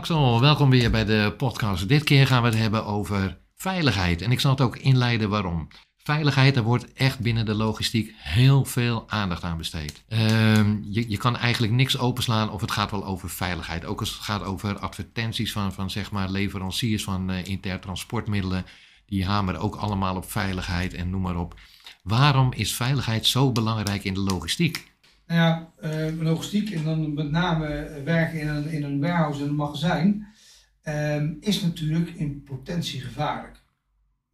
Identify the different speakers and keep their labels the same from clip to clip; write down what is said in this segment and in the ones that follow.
Speaker 1: Axel, welkom weer bij de podcast. Dit keer gaan we het hebben over veiligheid. En ik zal het ook inleiden waarom. Veiligheid, daar wordt echt binnen de logistiek heel veel aandacht aan besteed. Ehm, je, je kan eigenlijk niks openslaan of het gaat wel over veiligheid. Ook als het gaat over advertenties van, van zeg maar leveranciers van uh. Die hameren ook allemaal op veiligheid en noem maar op. Waarom is veiligheid zo belangrijk in de logistiek?
Speaker 2: Nou ja, uh, logistiek en dan met name werken in een, in een warehouse en een magazijn um, is natuurlijk in potentie gevaarlijk.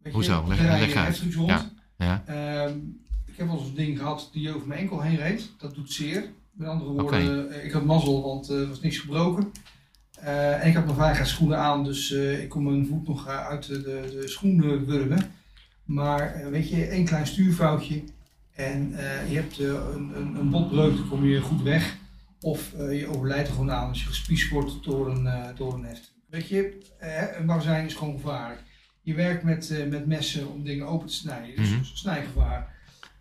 Speaker 1: Weet Hoezo? Je, leg, leg uit.
Speaker 2: Ja. Ja. Um, ik heb wel eens een ding gehad die over mijn enkel heen reed. Dat doet zeer. Met andere woorden, okay. ik had mazzel, want er uh, was niks gebroken. Uh, en ik had mijn veiligheidsschoenen aan, dus ik kon mijn voet nog uit de, de, de schoenen wurmen. Maar weet je, één klein stuurfoutje en uh, je hebt uh, een, een, een botbreuk, dan kom je goed weg. Of uh, je overlijdt er gewoon aan als je gespiesd wordt door een, door een heft. Weet je, een magazijn is gewoon gevaarlijk. Je werkt met, met messen om dingen open te snijden, dus mm -hmm. snijgevaar.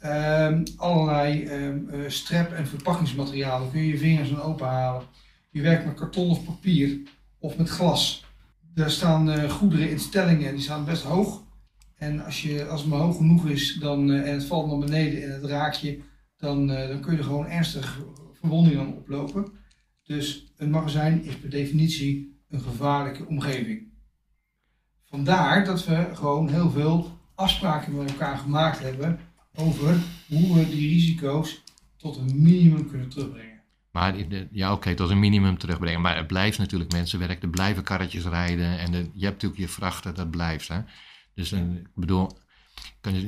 Speaker 2: Um, allerlei um, strep- en verpakkingsmaterialen kun je je vingers aan openhalen. Je werkt met karton of papier of met glas. Daar staan goederen in stellingen, die staan best hoog. En als, je, als het maar hoog genoeg is dan, uh, en het valt naar beneden en het raakt je, dan, uh, dan kun je er gewoon ernstige verwondingen aan oplopen. Dus een magazijn is per definitie een gevaarlijke omgeving. Vandaar dat we gewoon heel veel afspraken met elkaar gemaakt hebben over hoe we die risico's tot een minimum kunnen terugbrengen.
Speaker 1: Maar ja, oké, tot een minimum terugbrengen. Maar het blijft natuurlijk mensen werken, er blijven karretjes rijden en je hebt natuurlijk je vrachten, dat blijft. Hè? Dus een, ik bedoel,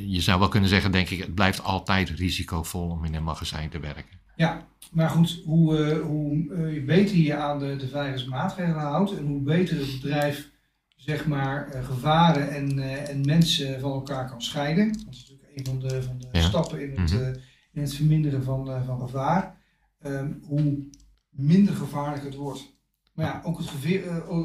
Speaker 1: je zou wel kunnen zeggen, denk ik, het blijft altijd risicovol om in een magazijn te werken.
Speaker 2: Ja, maar goed, hoe, uh, hoe uh, beter je aan de, de veiligheidsmaatregelen houdt en hoe beter het bedrijf zeg maar uh, gevaren en, en mensen van elkaar kan scheiden. Dat is natuurlijk een van de, van de ja. stappen in het, mm -hmm. in het verminderen van, van gevaar. Um, hoe minder gevaarlijk het wordt. Maar ja, ook het,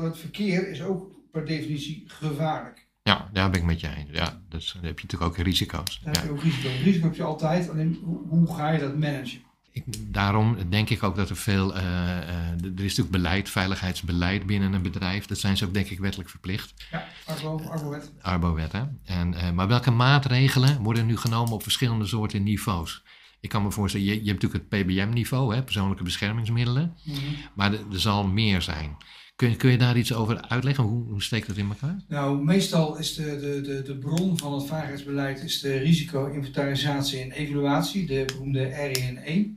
Speaker 2: het verkeer is ook per definitie gevaarlijk.
Speaker 1: Ja, daar ben ik met je eens. Ja, dus dan heb je natuurlijk ook risico's.
Speaker 2: Dan heb je ook risico. Risico heb je altijd, alleen hoe, ga je dat managen?
Speaker 1: Ik, daarom denk ik ook dat er veel. Uh, uh, er is natuurlijk beleid, veiligheidsbeleid binnen een bedrijf. Dat zijn ze ook, denk ik, wettelijk verplicht.
Speaker 2: Ja, Arbo, Arbowet.
Speaker 1: Arbowet, hè. En, uh, maar welke maatregelen worden nu genomen op verschillende soorten niveaus? Ik kan me voorstellen, je, je hebt natuurlijk het PBM-niveau, persoonlijke beschermingsmiddelen. -hmm. Maar er zal meer zijn. Kun je, kun je daar iets over uitleggen? Hoe, hoe steekt dat in elkaar?
Speaker 2: Nou, meestal is de, de, de, de bron van het veiligheidsbeleid is de risico-inventarisatie en evaluatie, de beroemde RINE.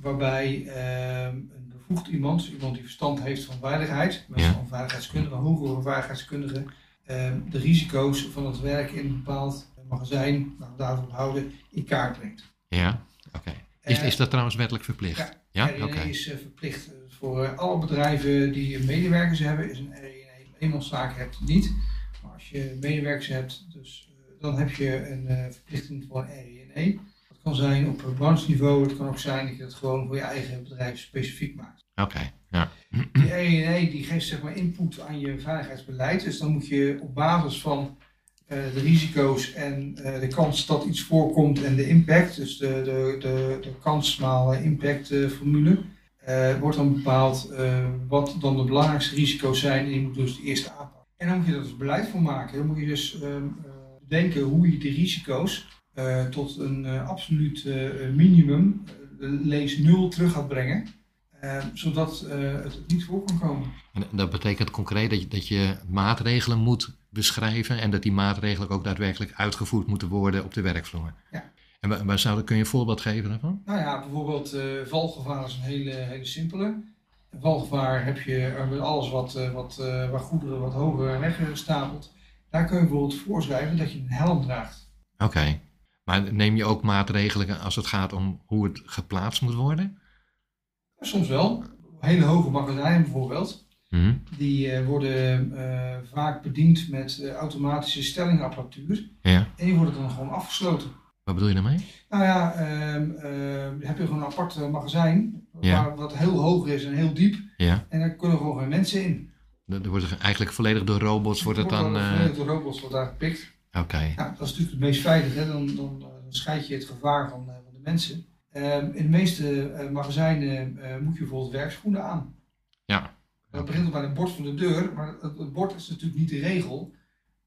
Speaker 2: Waarbij uh, een bevoegd iemand, iemand die verstand heeft van veiligheid, meestal ja. een veiligheidskundige, een hogere veiligheidskundige, uh, de risico's van het werk in een bepaald magazijn, nou, daarvan houden, in kaart brengt.
Speaker 1: Ja, oké. Okay. Is, is dat trouwens wettelijk verplicht?
Speaker 2: Ja, ja? RINE okay. is uh, verplicht voor alle bedrijven die medewerkers hebben, is een. Eenmanszaak hebt niet. Maar als je medewerkers hebt, dus, uh, dan heb je een uh, verplichting voor een RINE. Dat kan zijn op brancheniveau, het kan ook zijn dat je het gewoon voor je eigen bedrijf specifiek maakt.
Speaker 1: Oké, okay, ja.
Speaker 2: Die RINE die geeft zeg maar input aan je veiligheidsbeleid. Dus dan moet je op basis van uh, de risico's en uh, de kans dat iets voorkomt en de impact, dus de, de, de, de kans maal impact formule, uh, wordt dan bepaald uh, wat dan de belangrijkste risico's zijn en je moet dus de eerste aanpak. En dan moet je dat dus beleid voor maken. Dan moet je dus uh, denken hoe je de risico's tot een absoluut minimum, lees nul, terug gaat brengen. zodat het niet voor kan komen.
Speaker 1: En dat betekent concreet dat je, dat je maatregelen moet beschrijven en dat die maatregelen ook daadwerkelijk uitgevoerd moeten worden op de werkvloer.
Speaker 2: Ja.
Speaker 1: En waar zou, kun je een voorbeeld geven daarvan?
Speaker 2: Nou ja, bijvoorbeeld uh, valgevaar is een hele, hele simpele. Valgevaar heb je met alles wat, uh, wat, waar goederen wat hoger weggestapeld. Daar kun je bijvoorbeeld voorschrijven dat je een helm draagt.
Speaker 1: Oké, okay. maar neem je ook maatregelen als het gaat om hoe het geplaatst moet worden?
Speaker 2: Soms wel. Hele hoge magazijnen bijvoorbeeld. Mm-hmm. Die worden vaak bediend met automatische stellingapparatuur.
Speaker 1: Ja.
Speaker 2: En die worden dan gewoon afgesloten.
Speaker 1: Wat bedoel je daarmee?
Speaker 2: Nou ja, um, uh, heb je gewoon een apart magazijn, ja. waar, wat heel hoog is en heel diep.
Speaker 1: Ja.
Speaker 2: En daar kunnen gewoon geen mensen in.
Speaker 1: Er wordt eigenlijk volledig door robots wordt het, dan...
Speaker 2: Uh... Volledig door robots wordt daar gepikt.
Speaker 1: Oké. Okay.
Speaker 2: Ja, dat is natuurlijk het meest veilig, hè? Dan, dan, dan scheid je het gevaar van, van de mensen. Um, in de meeste magazijnen moet je bijvoorbeeld werkschoenen aan.
Speaker 1: Ja.
Speaker 2: Okay. begint bij het bord van de deur, maar het, het bord is natuurlijk niet de regel.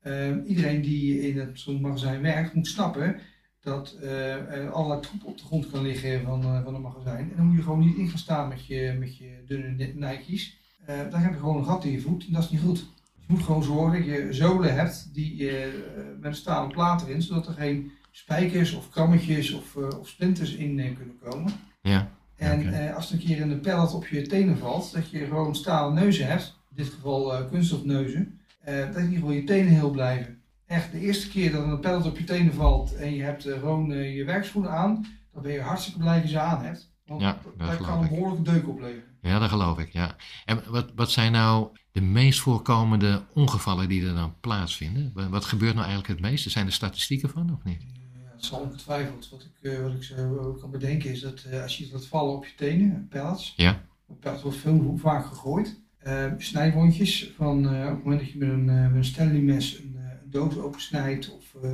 Speaker 2: Ehm, iedereen die in het zo'n magazijn werkt, moet snappen dat uh, er allerlei troep op de grond kan liggen van, uh, van een magazijn. En dan moet je gewoon niet in gaan staan met je, met je dunne Nike's. Uh, dan heb je gewoon een gat in je voet en dat is niet goed. Dus je moet gewoon zorgen dat je zolen hebt die met een stalen plaat erin, zodat er geen spijkers of krammetjes of, of splinters in kunnen komen.
Speaker 1: Ja.
Speaker 2: En okay. als er een keer een pallet op je tenen valt, dat je gewoon stalen neuzen hebt, in dit geval kunststofneuzen, dat in ieder geval je tenen heel blijven echt de eerste keer dat een pallet op je tenen valt en je hebt uh, gewoon uh, je werkschoenen aan, dan ben je hartstikke blij dat je ze aan hebt. Want
Speaker 1: ja,
Speaker 2: dat, dat kan een behoorlijke deuk opleveren.
Speaker 1: Ja, dat geloof ik, ja. En wat, wat zijn nou de meest voorkomende ongevallen die er dan plaatsvinden? Wat gebeurt nou eigenlijk het meeste? Zijn er statistieken van of niet?
Speaker 2: Ja, het zal ongetwijfeld. Wat ik, uh, wat ik zo kan bedenken is dat als je dat vallen op je tenen, pellets,
Speaker 1: ja.
Speaker 2: pellets wordt veel vaak gegooid. snijwondjes van op het moment dat je met een, met een Stanley mes doos opensnijdt of uh,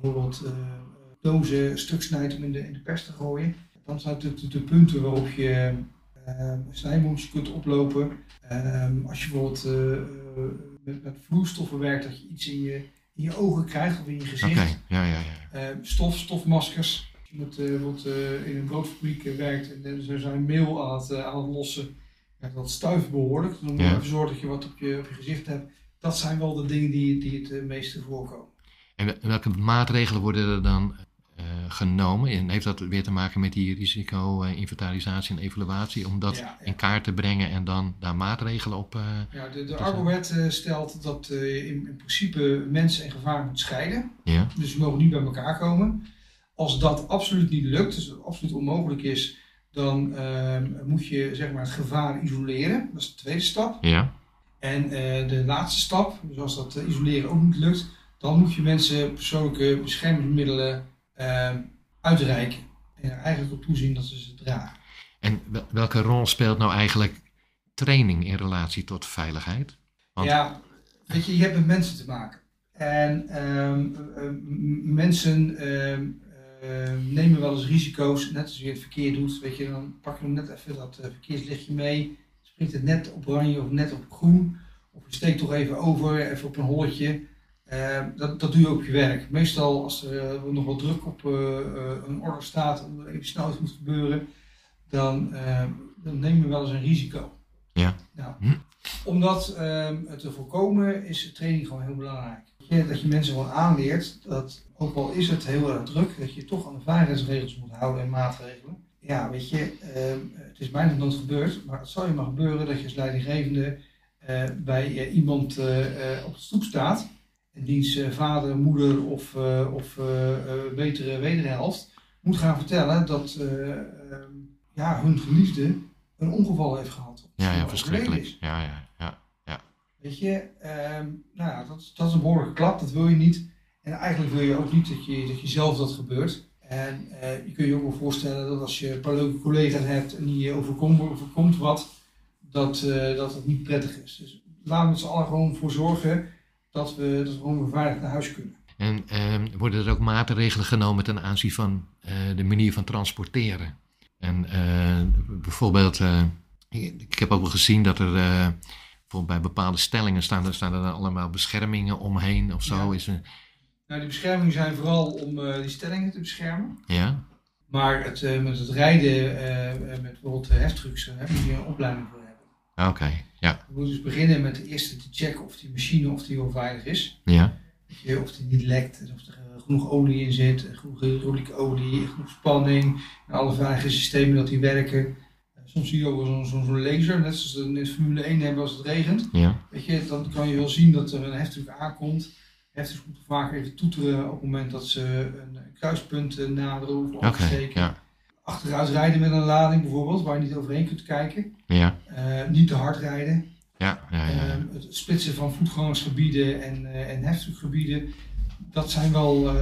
Speaker 2: bijvoorbeeld uh, dozen stuk snijdt om in de, in de pers te gooien. Dan zijn het de, de, punten waarop je uh, snijwondjes kunt oplopen. Um, als je bijvoorbeeld met, met, vloeistoffen werkt, dat je iets in je, in je ogen krijgt of in je gezicht.
Speaker 1: Okay. Ja, ja, ja.
Speaker 2: Ehm, stof, stofmaskers. Als je bijvoorbeeld in een broodfabriek werkt en ze zijn meel aan het, aan het lossen, ja, dat stuift behoorlijk. Dan moet je ja. even zorgen dat je wat op je, op je gezicht hebt dat zijn wel de dingen die, die het meeste voorkomen.
Speaker 1: En welke maatregelen worden er dan uh, genomen? En heeft dat weer te maken met die risico-inventarisatie en evaluatie, om dat ja, ja. in kaart te brengen en dan daar maatregelen op uh,
Speaker 2: Ja, de, de Arbowet stelt dat in, in, principe mensen en gevaar moet scheiden.
Speaker 1: Ja.
Speaker 2: Dus ze mogen niet bij elkaar komen. Als dat absoluut niet lukt, dus dat absoluut onmogelijk is, dan ehm, moet je zeg maar, het gevaar isoleren. Dat is de tweede stap.
Speaker 1: Ja.
Speaker 2: En uh, de laatste stap, dus als dat uh, isoleren ook niet lukt, dan moet je mensen persoonlijke beschermingsmiddelen uh, uitreiken. En er eigenlijk op toezien dat ze ze dragen.
Speaker 1: En welke rol speelt nou eigenlijk training in relatie tot veiligheid?
Speaker 2: Want... Ja, weet je, je hebt met mensen te maken. En um, mensen um, nemen wel eens risico's, net als je het verkeer doet. Weet je, dan pak je net even dat verkeerslichtje mee springt het net op oranje of net op groen. Of je steekt toch even over, even op een holletje. Uh, dat, dat doe je op je werk. Meestal als er uh, nog wat druk op uh, een orde staat, om er even snel iets moet gebeuren, dan, dan neem je wel eens een risico.
Speaker 1: Ja.
Speaker 2: Nou, hm. Om dat te voorkomen is training gewoon heel belangrijk. Dat je mensen gewoon aanleert dat, ook al is het heel erg druk, dat je toch aan de veiligheidsregels moet houden en maatregelen ja, weet je, uh, het is mij nog nooit gebeurd, maar het zou je maar gebeuren dat je als leidinggevende uh, bij uh, iemand op de stoep staat, en diens vader, moeder of, of betere wederhelft moet gaan vertellen dat ehm, ja, hun geliefde een ongeval heeft gehad.
Speaker 1: Ja, ja, verschrikkelijk. Ja, ja, ja, ja.
Speaker 2: Weet je, ehm, nou ja, dat, dat is een behoorlijke klap, dat wil je niet. En eigenlijk wil je ook niet dat je, dat je zelf dat gebeurt. En uh, je kunt je ook wel voorstellen dat als je een paar leuke collega's hebt en die overkomt, overkomt wat, dat, uh, dat het niet prettig is. Dus laten we met z'n allen gewoon voor zorgen dat we, dat we gewoon beveiligd naar huis kunnen.
Speaker 1: En uh, worden er ook maatregelen genomen ten aanzien van uh, de manier van transporteren? En bijvoorbeeld, ik, ik, heb ook wel gezien dat er bijvoorbeeld bij bepaalde stellingen staan, er staan er allemaal beschermingen omheen of zo. Ja. Is er,
Speaker 2: nou, die beschermingen zijn vooral om uh, die stellingen te beschermen.
Speaker 1: Ja.
Speaker 2: Maar het, uh, met het rijden uh, met bijvoorbeeld heftrucks, moet je een opleiding voor hebben.
Speaker 1: Oké, okay. ja.
Speaker 2: Je moet dus beginnen met eerst te checken of die machine of die wel veilig is.
Speaker 1: Ja.
Speaker 2: Of die niet lekt, of er genoeg olie in zit, genoeg hydraulieke olie, genoeg spanning. En alle veilige systemen dat die werken. Soms zie je ook zo'n zo, zo laser, net zoals we in de Formule 1 hebben als het regent.
Speaker 1: Ja.
Speaker 2: Weet je, dan kan je wel zien dat er een heftruck aankomt hefters moeten vaak even toeteren op het moment dat ze een kruispunt naderen of
Speaker 1: okay, ja.
Speaker 2: Achteruit rijden met een lading bijvoorbeeld, waar je niet overheen kunt kijken.
Speaker 1: Ja.
Speaker 2: Uh, niet te hard rijden.
Speaker 1: Ja, ja, ja.
Speaker 2: Uh, het splitsen van voetgangersgebieden en, uh, en heftruckgebieden. Dat zijn wel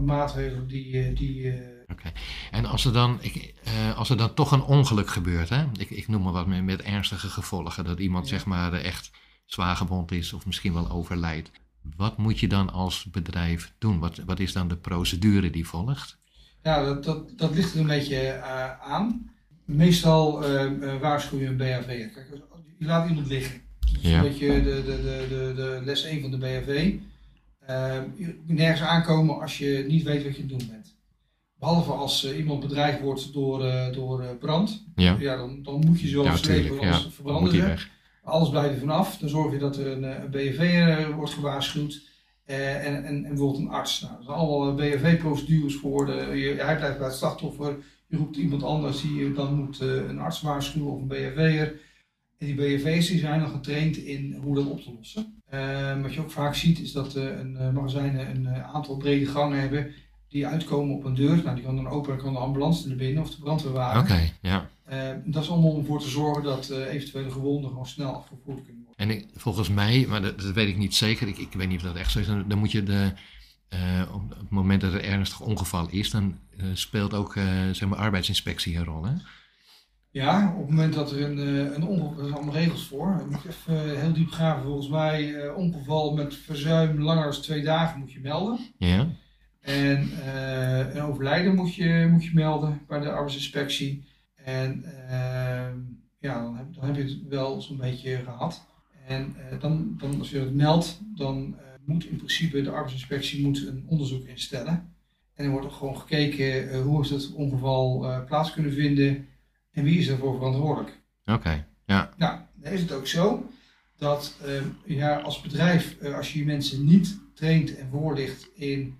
Speaker 2: maatregelen die... die
Speaker 1: Oké. En als er, dan, ik, als er dan toch een ongeluk gebeurt, hè? Ik, ik noem maar wat met, met ernstige gevolgen, dat iemand zeg maar echt zwaar gewond is of misschien wel overlijdt. Wat moet je dan als bedrijf doen? Wat, wat is dan de procedure die volgt?
Speaker 2: Ja, dat, dat, dat ligt er een beetje uh, aan. Meestal uh, waarschuw je een BHV. Kijk, je je laat iemand liggen. Dat is
Speaker 1: Ja.
Speaker 2: een beetje de, de, de, de, de les 1 van de BHV. Je moet nergens aankomen als je niet weet wat je aan het doen bent. Behalve als eh, iemand bedreigd wordt door, eh, door eh, brand.
Speaker 1: Ja,
Speaker 2: Ja, dan, dan moet je zo
Speaker 1: ja dan moet
Speaker 2: verbranden ze.
Speaker 1: weg.
Speaker 2: Alles blijft er vanaf. Dan zorg je dat er een, eh, een BHV wordt gewaarschuwd. eh, en, en, en bijvoorbeeld een arts. Nou, er zijn allemaal BHV-procedures voor. De, je, hij blijft bij het slachtoffer. Je roept iemand anders die je dan moet eh, een arts waarschuwen of een BHV'er. En die BHV's die zijn dan getraind in hoe dat op te lossen. Eh, wat je ook vaak ziet is dat eh, een eh, magazijnen een eh, aantal brede gangen hebben die uitkomen op een deur. Nou, die kan dan open en kan de ambulance er binnen of de brandweerwagen.
Speaker 1: Oké, ja.
Speaker 2: Eh, dat is allemaal om ervoor te zorgen dat eh, eventuele gewonden gewoon snel afgevoerd kunnen worden.
Speaker 1: En ik, volgens mij, maar dat, dat weet ik niet zeker, ik, ik weet niet of dat echt zo is, dan, dan moet je de, eh, op het moment dat er ernstig ongeval is, dan eh, speelt ook zeg maar arbeidsinspectie een rol. Hè?
Speaker 2: Ja, op het moment dat er een, een ongeval, er zijn allemaal regels voor. Dan moet even heel diep graven. Volgens mij, ongeval met verzuim langer dan twee dagen moet je melden.
Speaker 1: Ja,
Speaker 2: En een overlijden moet je, moet je melden bij de arbeidsinspectie. En ehm, ja, dan heb, dan heb je het wel zo'n beetje gehad. En eh, dan, dan, als je het meldt, dan eh, moet in principe de arbeidsinspectie moet een onderzoek instellen. En er wordt ook gewoon gekeken eh, hoe is het ongeval eh, plaats kunnen vinden en wie is ervoor verantwoordelijk.
Speaker 1: oké. Ja,
Speaker 2: Nou, dan is het ook zo dat eh, ja, als bedrijf, als je je mensen niet traint en voorlicht in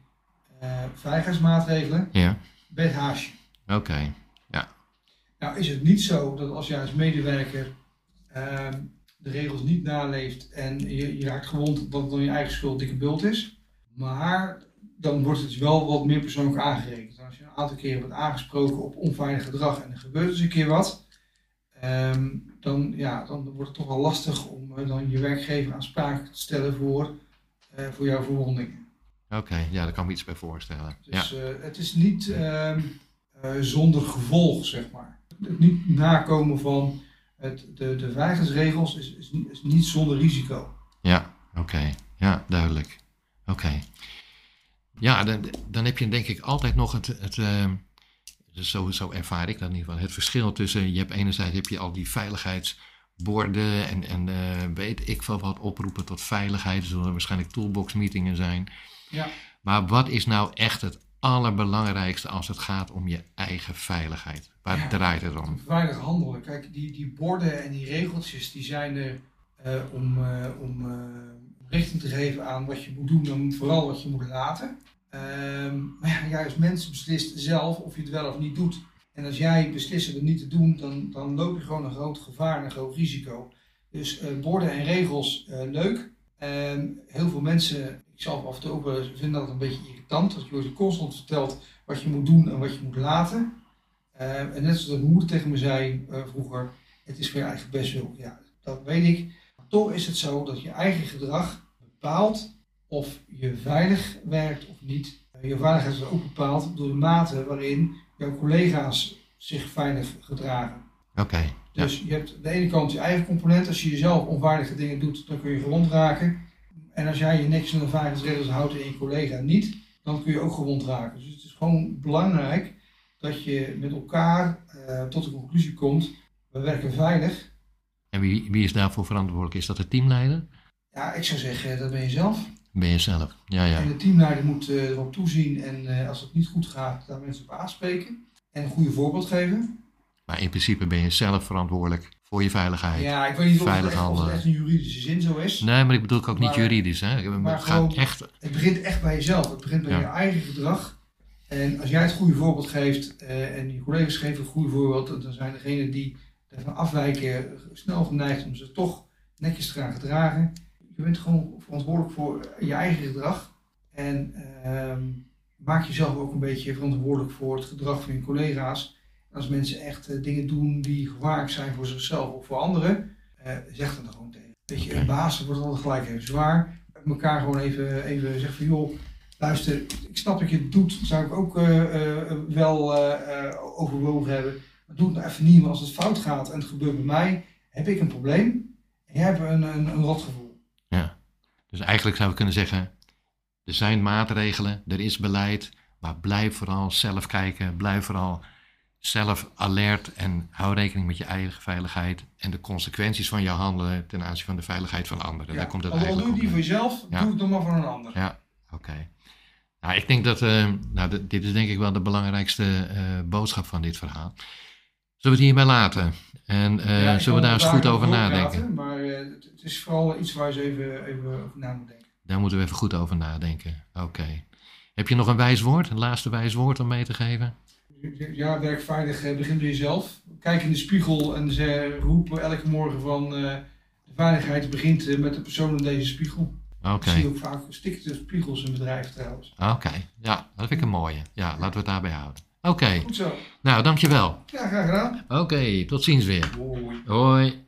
Speaker 2: veiligheidsmaatregelen,
Speaker 1: ja,
Speaker 2: ben haasje.
Speaker 1: oké.
Speaker 2: Nou is het niet zo dat als jij als medewerker ehm, de regels niet naleeft en je, je raakt gewond, dat het dan je eigen schuld dikke bult is. Maar dan wordt het wel wat meer persoonlijk aangerekend. Als je een aantal keren wordt aangesproken op onveilig gedrag en er gebeurt eens een keer wat, ehm, dan, ja, dan wordt het toch wel lastig om eh, dan je werkgever aansprakelijk te stellen voor, eh, voor jouw verwondingen.
Speaker 1: Oké, ja, daar kan ik me iets bij voorstellen.
Speaker 2: Dus eh, het is niet ehm, eh, zonder gevolg, zeg maar. Het niet nakomen van het, de, de veiligheidsregels is, is, niet- is niet zonder risico.
Speaker 1: ja oké. Ja, duidelijk. Oké. Ja, dan, dan heb je denk ik altijd nog het, het dus zo, zo ervaar ik dat in ieder geval, het verschil tussen, je hebt enerzijds heb je al die veiligheidsborden en, en eh, weet ik veel wat, oproepen tot veiligheid, er zullen waarschijnlijk toolbox meetingen zijn.
Speaker 2: Ja.
Speaker 1: Maar wat is nou echt het allerbelangrijkste als het gaat om je eigen veiligheid? Waar
Speaker 2: Ja.
Speaker 1: draait het om?
Speaker 2: Veilig handelen. Kijk, die, die borden en die regeltjes die zijn er eh, om, eh, om eh, richting te geven aan wat je moet doen en vooral wat je moet laten. Ehm, maar ja, als mens beslist zelf of je het wel of niet doet. En als jij beslist het niet te doen, dan, dan loop je gewoon een groot gevaar en een groot risico. Dus borden en regels, leuk. En heel veel mensen, ik zelf af en toe ook wel vinden dat een beetje irritant. Dat je wordt constant verteld wat je moet doen en wat je moet laten. Eh, en net zoals mijn moeder tegen me zei eh, vroeger, het is voor je eigen bestwil. Ja, dat weet ik. Maar toch is het zo dat je eigen gedrag bepaalt of je veilig werkt of niet. Eh, je veiligheid is ook bepaald door de mate waarin jouw collega's zich veilig gedragen.
Speaker 1: Oké.
Speaker 2: Dus je hebt aan de ene kant je eigen component. Als je jezelf onveilige dingen doet, dan kun je gewond raken. En als jij je aan de veiligheidsregels houdt en je collega niet, dan kun je ook gewond raken. Dus het is gewoon belangrijk dat je met elkaar eh, tot de conclusie komt, we werken veilig.
Speaker 1: En wie, wie is daarvoor verantwoordelijk? Is dat de teamleider?
Speaker 2: Ja, ik zou zeggen, dat ben je zelf.
Speaker 1: Ben je zelf? Ja, ja.
Speaker 2: En de teamleider moet eh, erop toezien en eh, als het niet goed gaat, daar mensen op aanspreken. En een goede voorbeeld geven.
Speaker 1: Maar in principe ben je zelf verantwoordelijk voor je veiligheid.
Speaker 2: Ja, ik weet niet of het, echt, of het echt in juridische zin zo is.
Speaker 1: Nee, maar ik bedoel ook niet juridisch. Hè? Het
Speaker 2: maar
Speaker 1: gaat
Speaker 2: gewoon-
Speaker 1: echt.
Speaker 2: Het begint echt bij jezelf. Het begint bij
Speaker 1: Ja.
Speaker 2: je eigen gedrag. En als jij het goede voorbeeld geeft eh, en je collega's geven het goede voorbeeld, dan zijn degenen die ervan afwijken snel geneigd om ze toch netjes te gaan gedragen. Je bent gewoon verantwoordelijk voor je eigen gedrag. En ehm, maak jezelf ook een beetje verantwoordelijk voor het gedrag van je collega's. Als mensen echt eh, dingen doen die gevaarlijk zijn voor zichzelf of voor anderen, eh, zeg er gewoon tegen. Weet je, een baas wordt altijd gelijk even zwaar. Elkaar gewoon even, even zeggen van joh, luister, ik snap dat je het doet, zou ik ook eh, wel overwogen hebben. Maar doe het nou even niet, maar als het fout gaat en het gebeurt bij mij, heb ik een probleem. En jij hebt een, een, een rotgevoel.
Speaker 1: Dus eigenlijk zou je kunnen zeggen: er zijn maatregelen, er is beleid, maar blijf vooral zelf kijken, blijf vooral zelf alert en hou rekening met je eigen veiligheid en de consequenties van jouw handelen ten aanzien van de veiligheid van anderen.
Speaker 2: Ja.
Speaker 1: Daar komt het eigenlijk
Speaker 2: doe je die voor jezelf,
Speaker 1: Ja.
Speaker 2: doe het nog maar voor een ander.
Speaker 1: Ja, oké. Nou, ik denk dat, eh, nou, dit is denk ik wel de belangrijkste eh, boodschap van dit verhaal. Zullen we het hierbij laten? En eh,
Speaker 2: Ja,
Speaker 1: zullen we daar eens goed over nadenken?
Speaker 2: Maar eh, het, is vooral iets waar je even, even over na moet denken.
Speaker 1: Daar moeten we even goed over nadenken. Oké. Heb je nog een wijs woord, een laatste wijs woord om mee te geven?
Speaker 2: Ja, werk veilig, eh, begin bij jezelf. Kijk in de spiegel en ze roepen elke morgen van eh, de veiligheid begint eh, met de persoon in deze spiegel.
Speaker 1: Oké.
Speaker 2: Ik zie ook vaak stikte spiegels in bedrijven trouwens.
Speaker 1: Oké. Ja, dat vind ik een mooie. Ja, laten we het daarbij houden. Oké.
Speaker 2: Goed zo.
Speaker 1: Nou, dankjewel.
Speaker 2: Ja, graag gedaan.
Speaker 1: Oké, tot ziens weer.
Speaker 2: Hoi.
Speaker 1: Hoi.